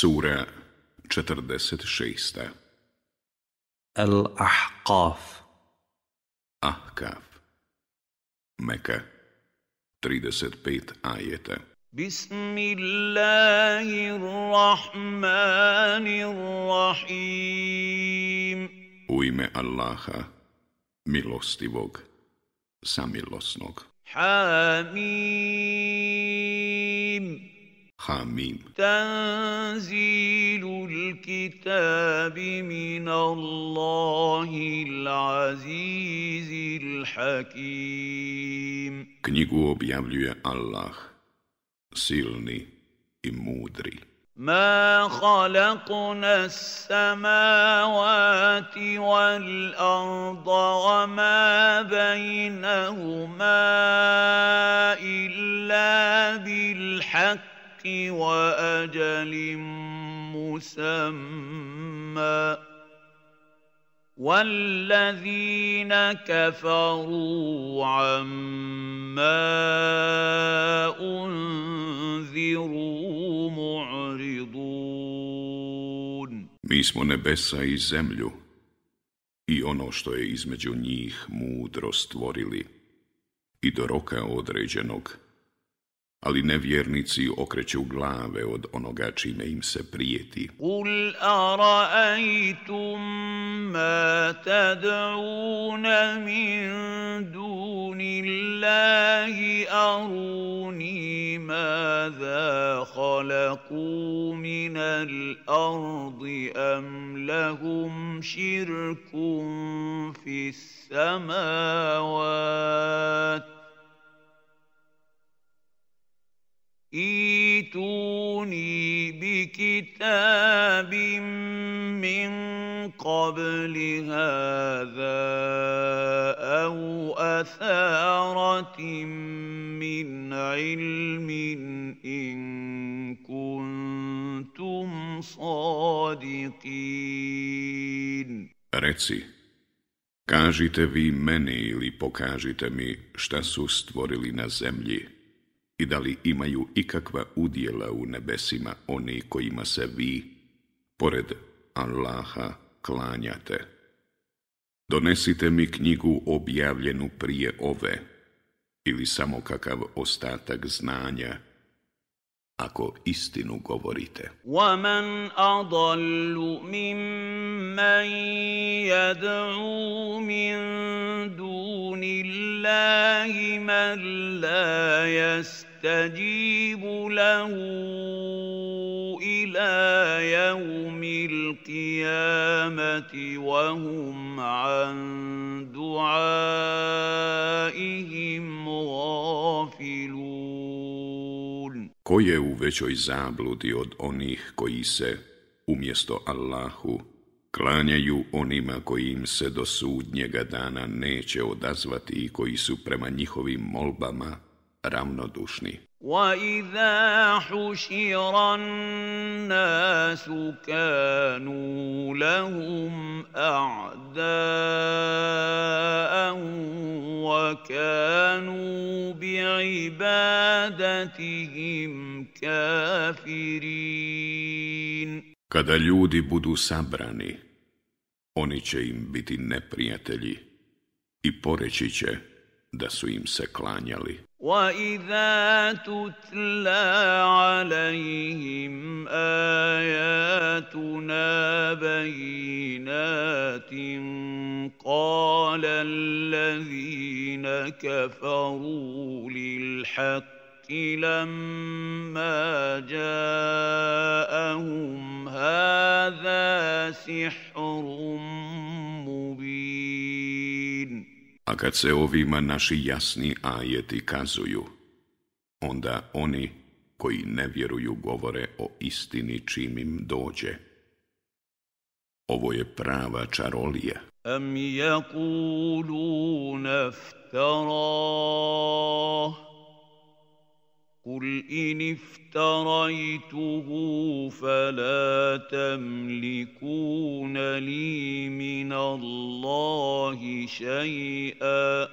Sura 46. Al-Ahqaf Ahqaf Meka 35 ajeta Bismillahirrahmanirrahim U ime Allaha, milostivog, samilosnog. Hamim حميم تنزيل الكتاب من الله العزيز الحكيم Knjigu objavljuje Allah, silni i mudri. ما خلقنا السماوات والأرض وما بينهما إلا بالحق واجل مسمى والذين كفروا عما انذروا معرضون Mi smo nebesa i zemlju i ono što je između njih mudro stvorili i do roka određenog ali nevjernici okreću glave od onoga čime im se prijeti. Kul ara'aytum ma tad'una min dunillahi aruni ma za khalaqu min al-ardi am lahum shirkun fis samawati ايتوني بكتاب من قبل هذا او اثاره من علم ان كنتم صادقين رتسي كاجيت في مني لي بوكاجيت مي شتا سو ستوريلي на земљи i da li imaju ikakva udjela u nebesima oni kojima se vi, pored Allaha, klanjate. Donesite mi knjigu objavljenu prije ove, ili samo kakav ostatak znanja, ako istinu govorite. وَمَنْ أَضَلُّ مِمَّنْ يَدْعُو مِنْ دُونِ اللَّهِ مَنْ لَا يَسْتَجِيبُ لَهُ إِلَى يَوْمِ الْقِيَامَةِ وَهُمْ عَنْ دُعَائِهِمْ غَافِلُونَ Ko je u većoj zabludi od onih koji se, umjesto Allahu, klanjaju onima kojim se do sudnjega dana neće odazvati i koji su prema njihovim molbama ravnodušni? وَإِذَا حُشِرَ النَّاسُ كَانُوا لَهُمْ أَعْدَاءً وكانوا بعبادتهم كافرين Kada ljudi budu sabrani, oni će im biti neprijatelji i poreći će da su im se klanjali. وَإِذَا تُتْلَى عَلَيْهِمْ آيَاتُنَا بَيِّنَاتٍ قَالَ الَّذِينَ كَفَرُوا لِلْحَقِّ لَمَّا جَاءَهُمْ هَذَا سِحْرٌ مُبِينٌ A kad se ovima naši jasni ajeti kazuju, onda oni koji ne vjeruju govore o istini čim im dođe. Ovo je prava čarolija. Am jakulu naftarah قل إن افتريته فلا تملكون لي من الله شيئا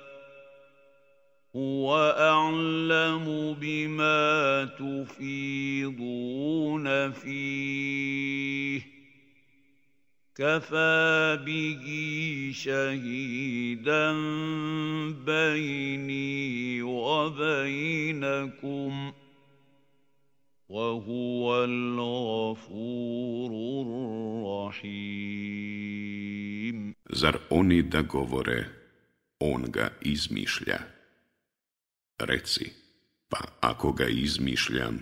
هو أعلم بما تفيضون فيه kafa bihi shahidan bayni wa baynakum wa huwa al-ghafurur rahim zar oni da govore on ga izmišlja reci pa ako ga izmišljam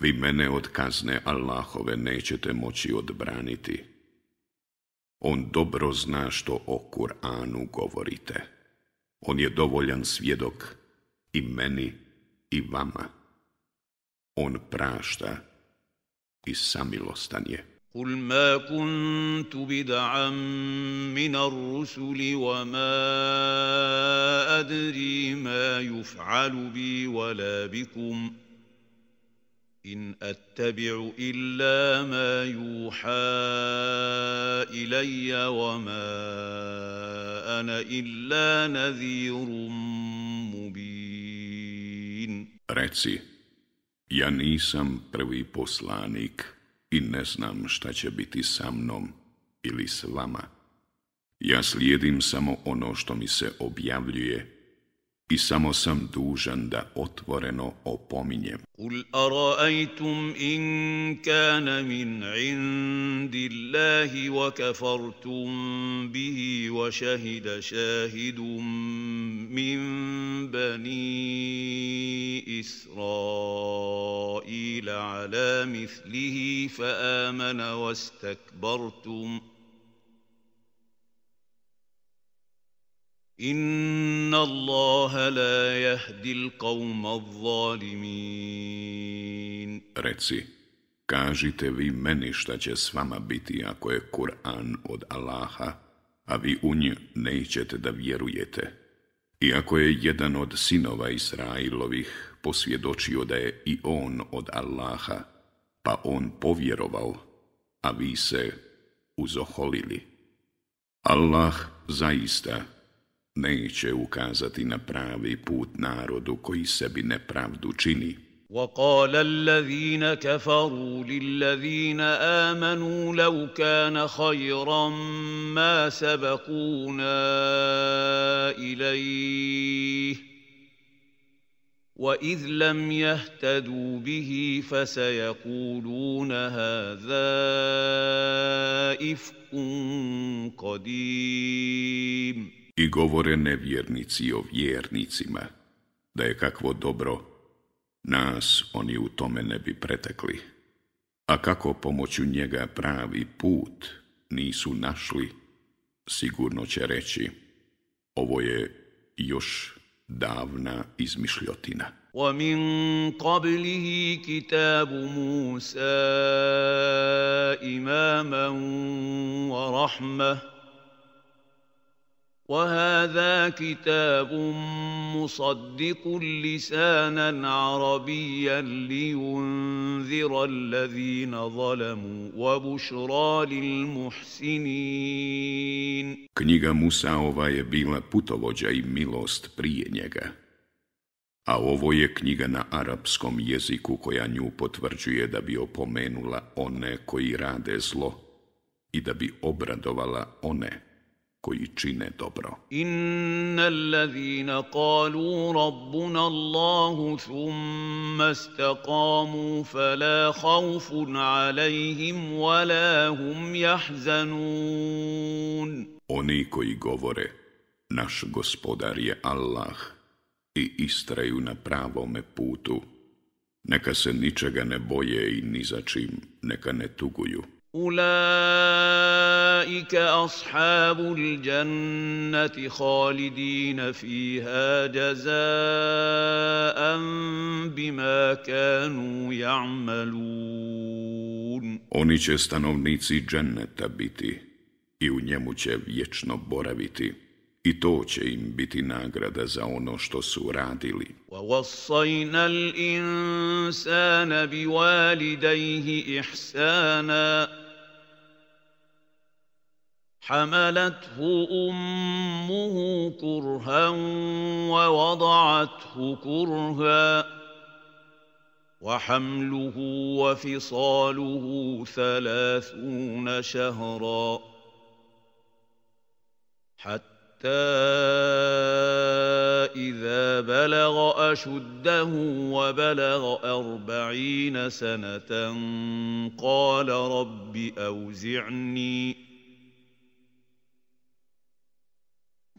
vi mene od kazne Allahove nećete moći odbraniti. On dobro zna što o Kur'anu govorite. On je dovoljan svjedok i meni i vama. On prašta i samilostan je. Kul ma kuntu bid'am min ar-rusul wa ma adri ma yuf'alu bi wala bikum in attabi'u illa ma yuha ilayya wa ma ana illa nadhirun mubin reci ja nisam prvi poslanik i ne znam šta će biti sa mnom ili s vama ja slijedim samo ono što mi se objavljuje i samo sam dužan da otvoreno opominjem. Kul araajtum in kana min indi Allahi wa kafartum bihi wa šahida šahidum min bani Israila ala mislihi fa amana wa stakbartum. Inna Allaha la yahdi al-qawma al-zalimin. Reci, kažite vi meni šta će s vama biti ako je Kur'an od Allaha, a vi u nje nećete da vjerujete. Iako je jedan od sinova Israilovih posvjedočio da je i on od Allaha, pa on povjerovao, a vi se uzoholili. Allah zaista neće ukazati na pravi put narodu koji sebi nepravdu čini. وقال الذين كفروا للذين آمنوا لو كان خيرا ما سبقونا إليه وإذ لم يهتدوا به فسيقولون هذا إفك قديم' i govore nevjernici o vjernicima, da je kakvo dobro, nas oni u tome ne bi pretekli. A kako pomoću njega pravi put nisu našli, sigurno će reći, ovo je još davna izmišljotina. وَمِن قَبْلِهِ كِتَابُ مُوسَى إِمَامًا وَرَحْمَةً وهذا كتاب مصدق لسانا عربيا لينذر الذين ظلموا وبشرى للمحسنين Knjiga Musaova je bila putovođa i milost prije njega. A ovo je knjiga na arapskom jeziku koja nju potvrđuje da bi opomenula one koji rade zlo i da bi obradovala one koji koji čine dobro. Inna allazina kalu rabbuna Allahu thumma istakamu fala haufun alaihim wala hum jahzanun. Oni koji govore, naš gospodar je Allah i istraju na pravome putu, neka se ničega ne boje i ni za čim, neka ne tuguju. Ulaj أولئك أصحاب الجنة خالدين فيها جزاء بما كانوا يعملون Oni će stanovnici dženneta biti i u njemu će vječno boraviti. i to će im biti nagrada za ono što su radili. وَوَصَّيْنَا الْإِنسَانَ بِوَالِدَيْهِ إِحْسَانًا حملته امه كرها ووضعته كرها وحمله وفصاله ثلاثون شهرا حتى إذا بلغ أشده وبلغ أربعين سنة قال رب أوزعني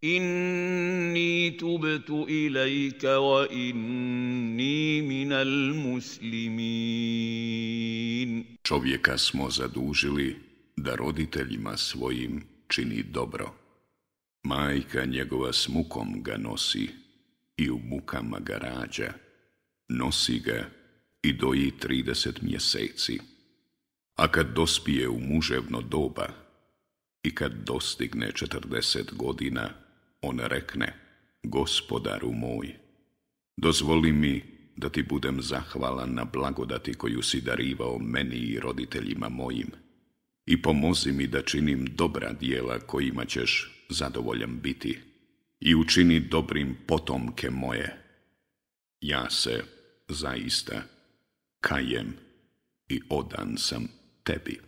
inni tubtu ilajka wa inni minal muslimin. Čovjeka smo zadužili da roditeljima svojim čini dobro. Majka njegova s mukom ga nosi i u mukama ga rađa. Nosi ga i doji 30 mjeseci. A kad dospije u muževno doba i kad dostigne 40 godina, on rekne, gospodaru moj, dozvoli mi da ti budem zahvalan na blagodati koju si darivao meni i roditeljima mojim i pomozi mi da činim dobra dijela kojima ćeš zadovoljan biti i učini dobrim potomke moje. Ja se, zaista, kajem i odan sam tebi.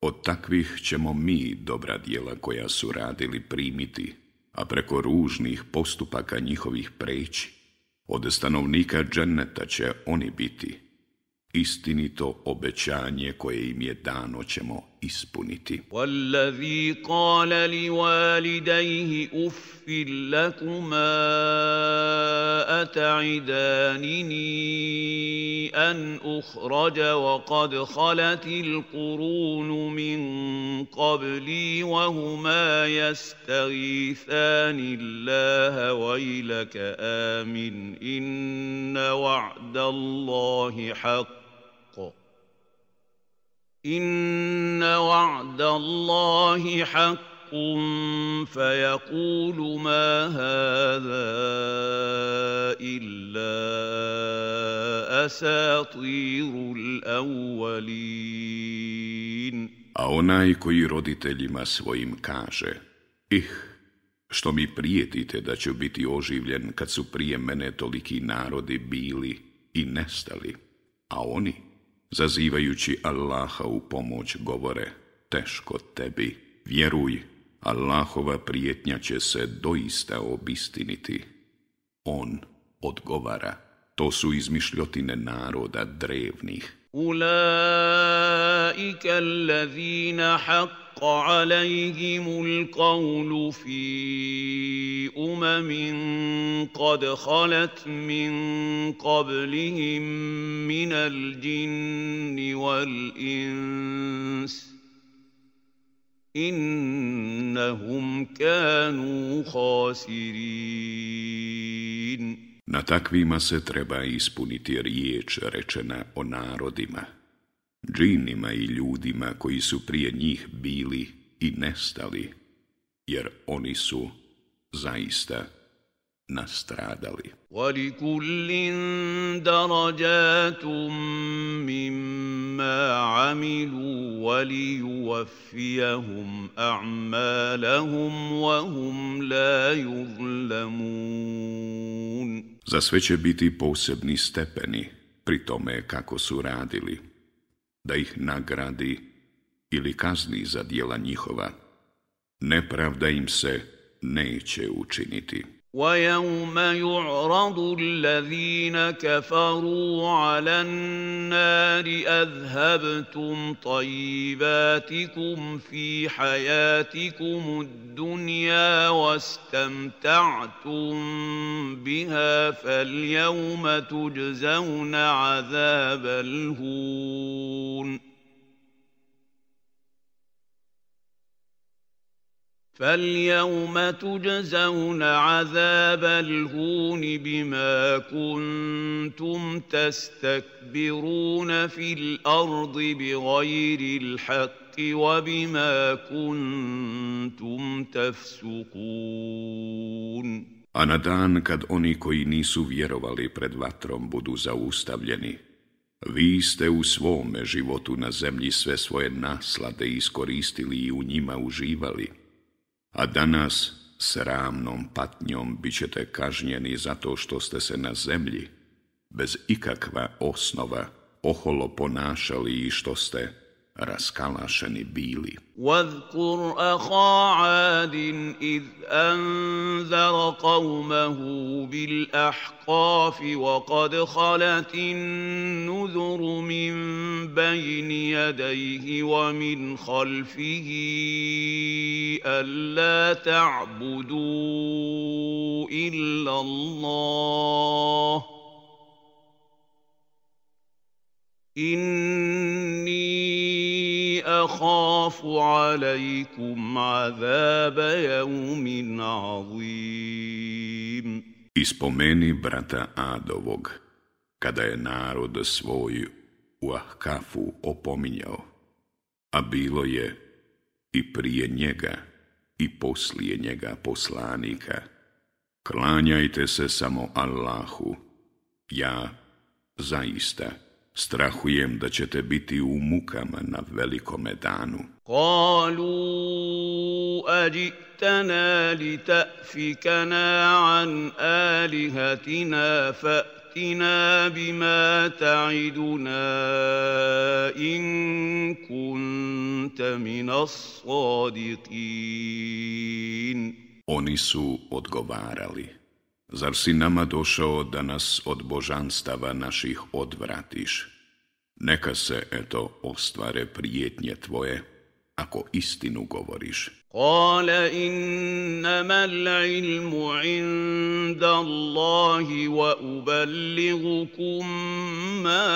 od takvih ćemo mi dobra dijela koja su radili primiti, a preko ružnih postupaka njihovih preći, od stanovnika dženneta će oni biti. Istinito obećanje koje im je dano ćemo ispuniti. Wallazi qala li walidayhi uffil lakuma أتعدانني أن أخرج وقد خلت القرون من قبلي وهما يستغيثان الله ويلك آمن إن وعد الله حق إن وعد الله حق يَقُمْ فَيَقُولُ مَا هَذَا إِلَّا أَسَاطِيرُ الْأَوَّلِينَ A onaj koji roditeljima svojim kaže, ih, što mi prijetite da ću biti oživljen kad su prije mene toliki narodi bili i nestali, a oni, zazivajući Allaha u pomoć, govore, teško tebi, vjeruj, Allahova prijetnja će se doista obistiniti. On odgovara, to su izmišljotine naroda drevnih. Ulaika allazina haqqa alaihimul qawlu fi umamin qad khalat min qablihim minal jinni wal insi innahum kanu khasirin Na takvima se treba ispuniti riječ rečena o narodima, džinima i ljudima koji su prije njih bili i nestali, jer oni su zaista nastradali. Vali kullin darajatum mimma amilu vali juvafijahum a'malahum wa hum la yuzlamun. Za sve će biti posebni stepeni pri tome kako su radili, da ih nagradi ili kazni za dijela njihova. Nepravda im se neće učiniti. ويوم يعرض الذين كفروا على النار اذهبتم طيباتكم في حياتكم الدنيا واستمتعتم بها فاليوم تجزون عذاب الهون فَالْيَوْمَ تُجْزَوْنَ عَذَابَ الْهُونِ بِمَا كُنْتُمْ تَسْتَكْبِرُونَ فِي الْأَرْضِ بِغَيْرِ الْحَقِّ وَبِمَا كُنْتُمْ تَفْسُقُونَ A na dan kad oni koji nisu vjerovali pred vatrom budu zaustavljeni, vi ste u svome životu na zemlji sve svoje naslade iskoristili i u njima uživali – A danas s ramnom patnjom bićete kažnjeni zato što ste se na zemlji bez ikakva osnova oholo ponašali i što ste raskalašeni bili. واذكر أخا عاد إذ أنذر قومه بالأحقاف وقد خلت النذر من بين يديه ومن خلفه ألا تعبدوا إلا الله ۖ inni akhafu alaikum azaba yawmin azim Ispomeni brata Adovog kada je narod svoj u Ahkafu opominjao a bilo je i prije njega i poslije njega poslanika klanjajte se samo Allahu ja zaista strahujem da ćete biti u mukama na velikome danu. Kalu ađitana li ta'fikana an alihatina fa'tina bima ta'iduna in kunta minas sadiqin. Oni su odgovarali. Zar si nama došao da nas od božanstava naših odvratiš? Neka se, eto, ostvare prijetnje tvoje, ako istinu govoriš. قال إنما العلم عند الله وأبلغكم ما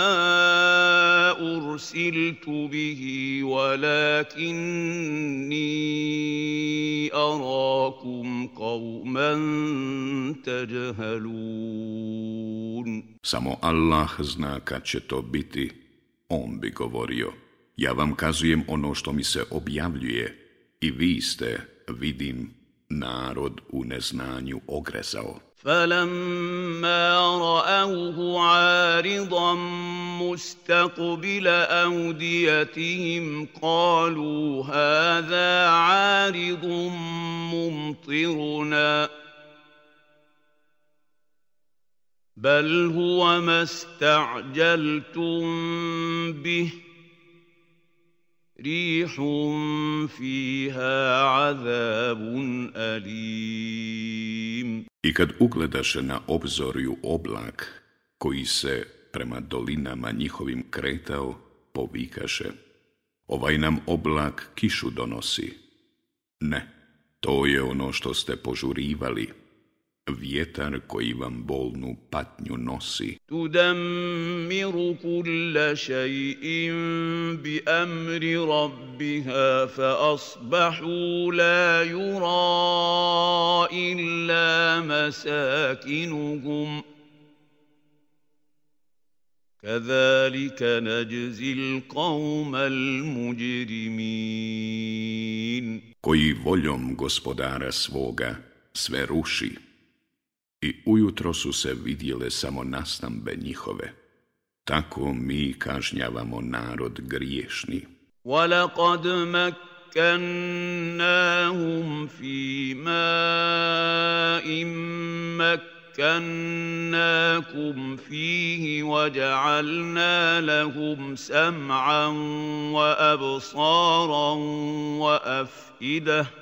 أرسلت به ولكني أراكم قوما تجهلون Samo Allah zna kad će to biti, on bi govorio. Ja vam kazujem ono što mi se objavljuje, i vi ste, vidim, narod u neznanju ogrezao. فلما رأوه عارضا مستقبل أوديتهم قالوا هذا عارض ممطرنا بل هو ما استعجلتم به ۖ rihun fiha azabun alim. I kad ugledaše na obzorju oblak koji se prema dolinama njihovim kretao, povikaše, ovaj nam oblak kišu donosi. Ne, to je ono što ste požurivali, vjetar koji vam bolnu patnju nosi. Tudammiru kulla šaj'in bi amri rabbiha fa asbahu la yura illa masakinuhum. Kazalika نجزي القوم المجرمين koji voljom gospodara svoga sve ruši i ujutro su se vidjele samo nastambe njihove. Tako mi kažnjavamo narod griješni. وَلَقَدْ مَكَّنَّاهُمْ فِي مَاءٍ كَنَّاكُمْ فِيهِ وَجَعَلْنَا لَهُمْ سَمْعًا وَأَبْصَارًا وَأَفْئِدَةً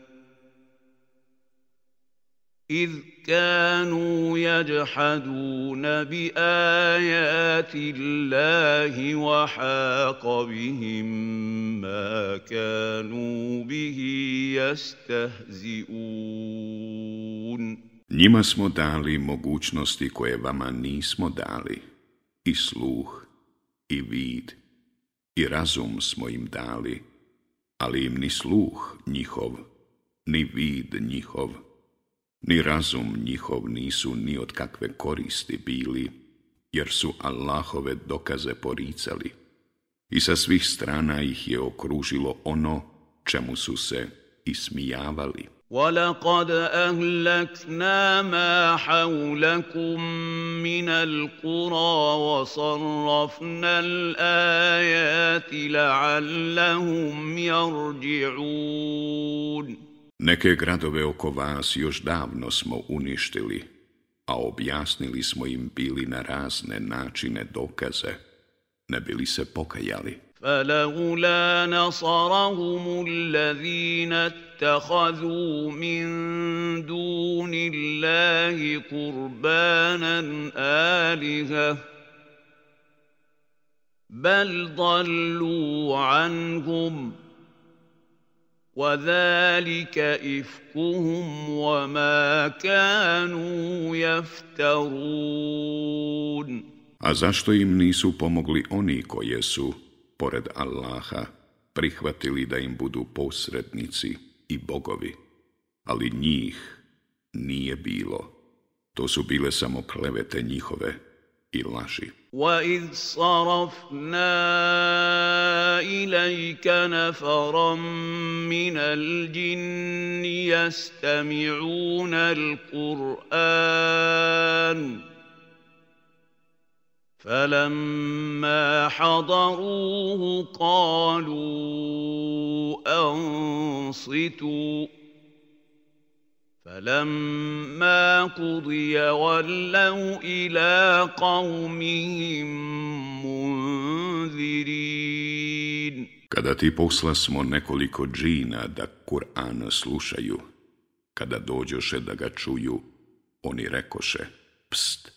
إذ كانوا يجحدون بآيات الله وحاق بهم ما كانوا به يستهزئون Njima smo dali mogućnosti koje vama nismo dali, i sluh, i vid, i razum smo im dali, ali im ni sluh njihov, ni vid njihov, ni razum njihov nisu ni od kakve koristi bili, jer su Allahove dokaze poricali i sa svih strana ih je okružilo ono čemu su se ismijavali. وَلَقَدْ أَهْلَكْنَا مَا حَوْلَكُمْ مِنَ الْقُرَى وَصَرَّفْنَا الْآيَاتِ لَعَلَّهُمْ يَرْجِعُونَ Neke gradove oko vas još davno smo uništili, a objasnili smo im bili na razne načine dokaze, ne bili se pokajali. فَلَوْلَا نَصَرَهُمُ الَّذِينَ اتَّخَذُوا مِن دُونِ اللَّهِ قُرْبَانًا آلِهَةً بَلْ ضَلُّوا عَنْهُمْ وَذَٰلِكَ إِفْكُهُمْ وَمَا كَانُوا يَفْتَرُونَ A zašto im nisu pomogli oni koje su, pored Allaha, prihvatili da im budu posrednici i bogovi? Ali njih nije bilo. To su bile samo klevete njihove i laži. وَإِذْ صَرَفْنَا إليك نفرا من الجن يستمعون القرآن فلما حضروه قالوا أنصتوا فلما قضي ولوا إلى قومهم منذرين Kada ti posla smo nekoliko džina da Kur'an slušaju, kada dođoše da ga čuju, oni rekoše, pst,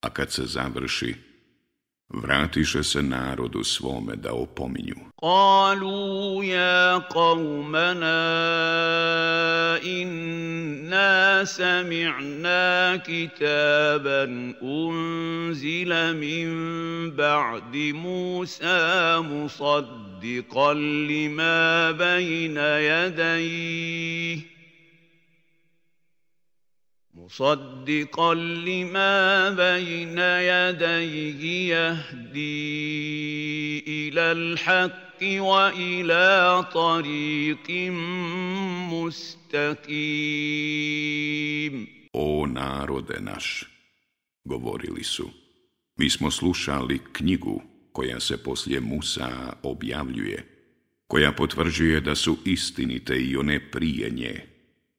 a kad se završi, vratiše se narodu svome da opominju. Kalu ja qavmana inna sami'na kitaban unzila min ba'di Musa musaddiqan lima bejna jadajih. مصدقا لما بين يديه يهدي الى الحق والى طريق مستقيم او narode naš govorili su mi smo slušali knjigu koja se poslije Musa objavljuje koja potvrđuje da su istinite i one prije nje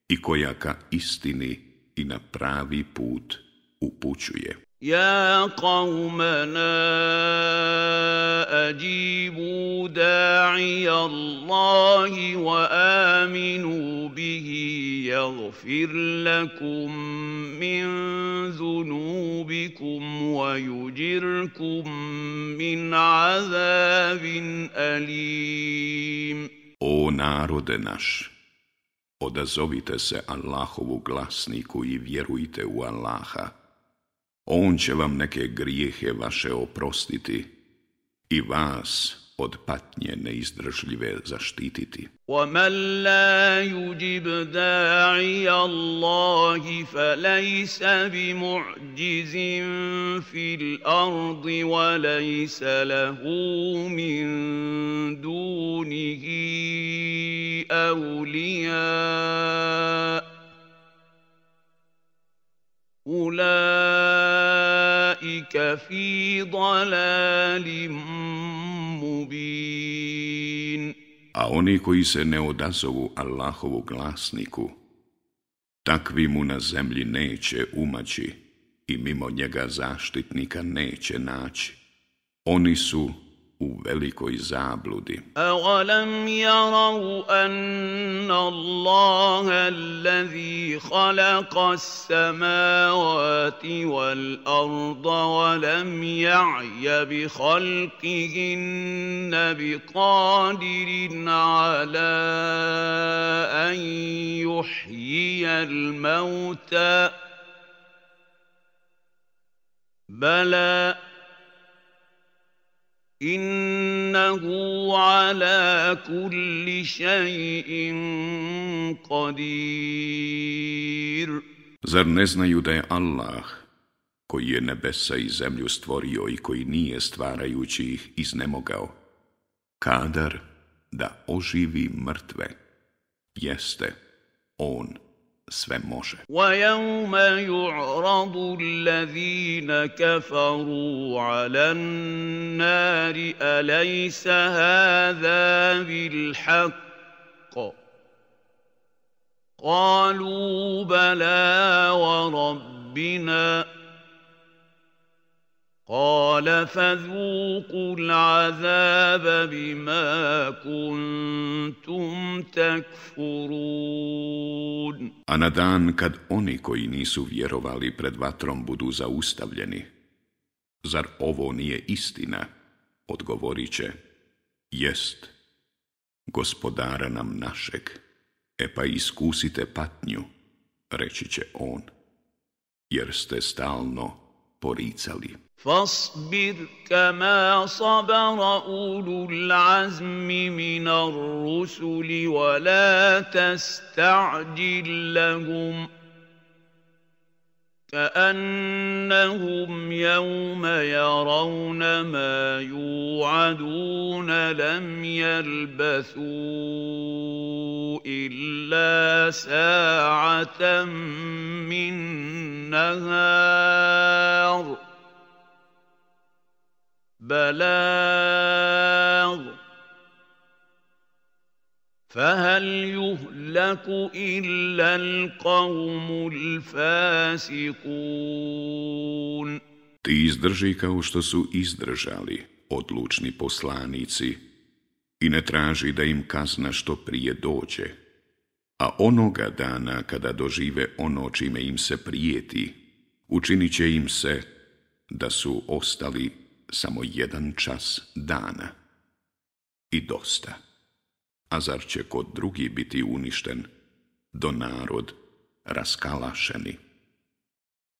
i koja ka istini i na pravi put upućuje. Ja qawmana ajibu da'i Allahi wa aminu bihi yaghfir lakum min zunubikum wa yujirkum min azabin alim. O narode naš, odazovite se Allahovu glasniku i vjerujte u Allaha. On će vam neke grijehe vaše oprostiti i vas od patnje neizdržljive zaštititi. Wa man la yujib da'i Allahi fa lejsa bi mu'đizim fil ardi wa lejsa lahu min dunihi أولياء أولئك في ضلال مبين A oni koji se ne odazovu Allahovu glasniku, takvi mu na zemlji neće umaći i mimo njega zaštitnika neće naći. Oni su u velikoj zabludi. A Awalam yaraw anna Allaha allazi khalaqa as-samawati wal-arda wa lam ya'ya bi khalqihinna bi qadirin ala an yuhyiya al-mauta bala Innahu ala kulli shay'in qadir. Zar ne znaju da je Allah, koji je nebesa i zemlju stvorio i koji nije stvarajući ih iznemogao, kadar da oživi mrtve? Jeste, On. sve može. وَيَوْمَ يُعْرَضُ الَّذِينَ كَفَرُوا عَلَى النَّارِ أَلَيْسَ هَذَا بِالْحَقِّ قَالُوا بَلَا وَرَبِّنَا قَالَ فَذُوقُوا الْعَذَابَ بِمَا كُنْتُمْ تَكْفُرُونَ A na dan kad oni koji nisu vjerovali pred vatrom budu zaustavljeni, zar ovo nije istina, odgovorit će, jest, gospodara nam našeg, e pa iskusite patnju, reći će on, jer ste stalno vjerovali poricali. فاصبر كما صبر أولو العزم من الرسل ولا تستعجل لهم ۖ كأنهم يوم يرون ما يوعدون لم يلبثوا إلا ساعة من نهار بلاغ فهل يهلك إلا القوم الفاسقون Ti izdrži kao što su izdržali odlučni poslanici i ne traži da im kazna što prije dođe. A onoga dana kada dožive ono čime im se prijeti, učinit će im se da su ostali samo jedan čas dana. I dosta a zar će kod drugi biti uništen, do narod raskalašeni.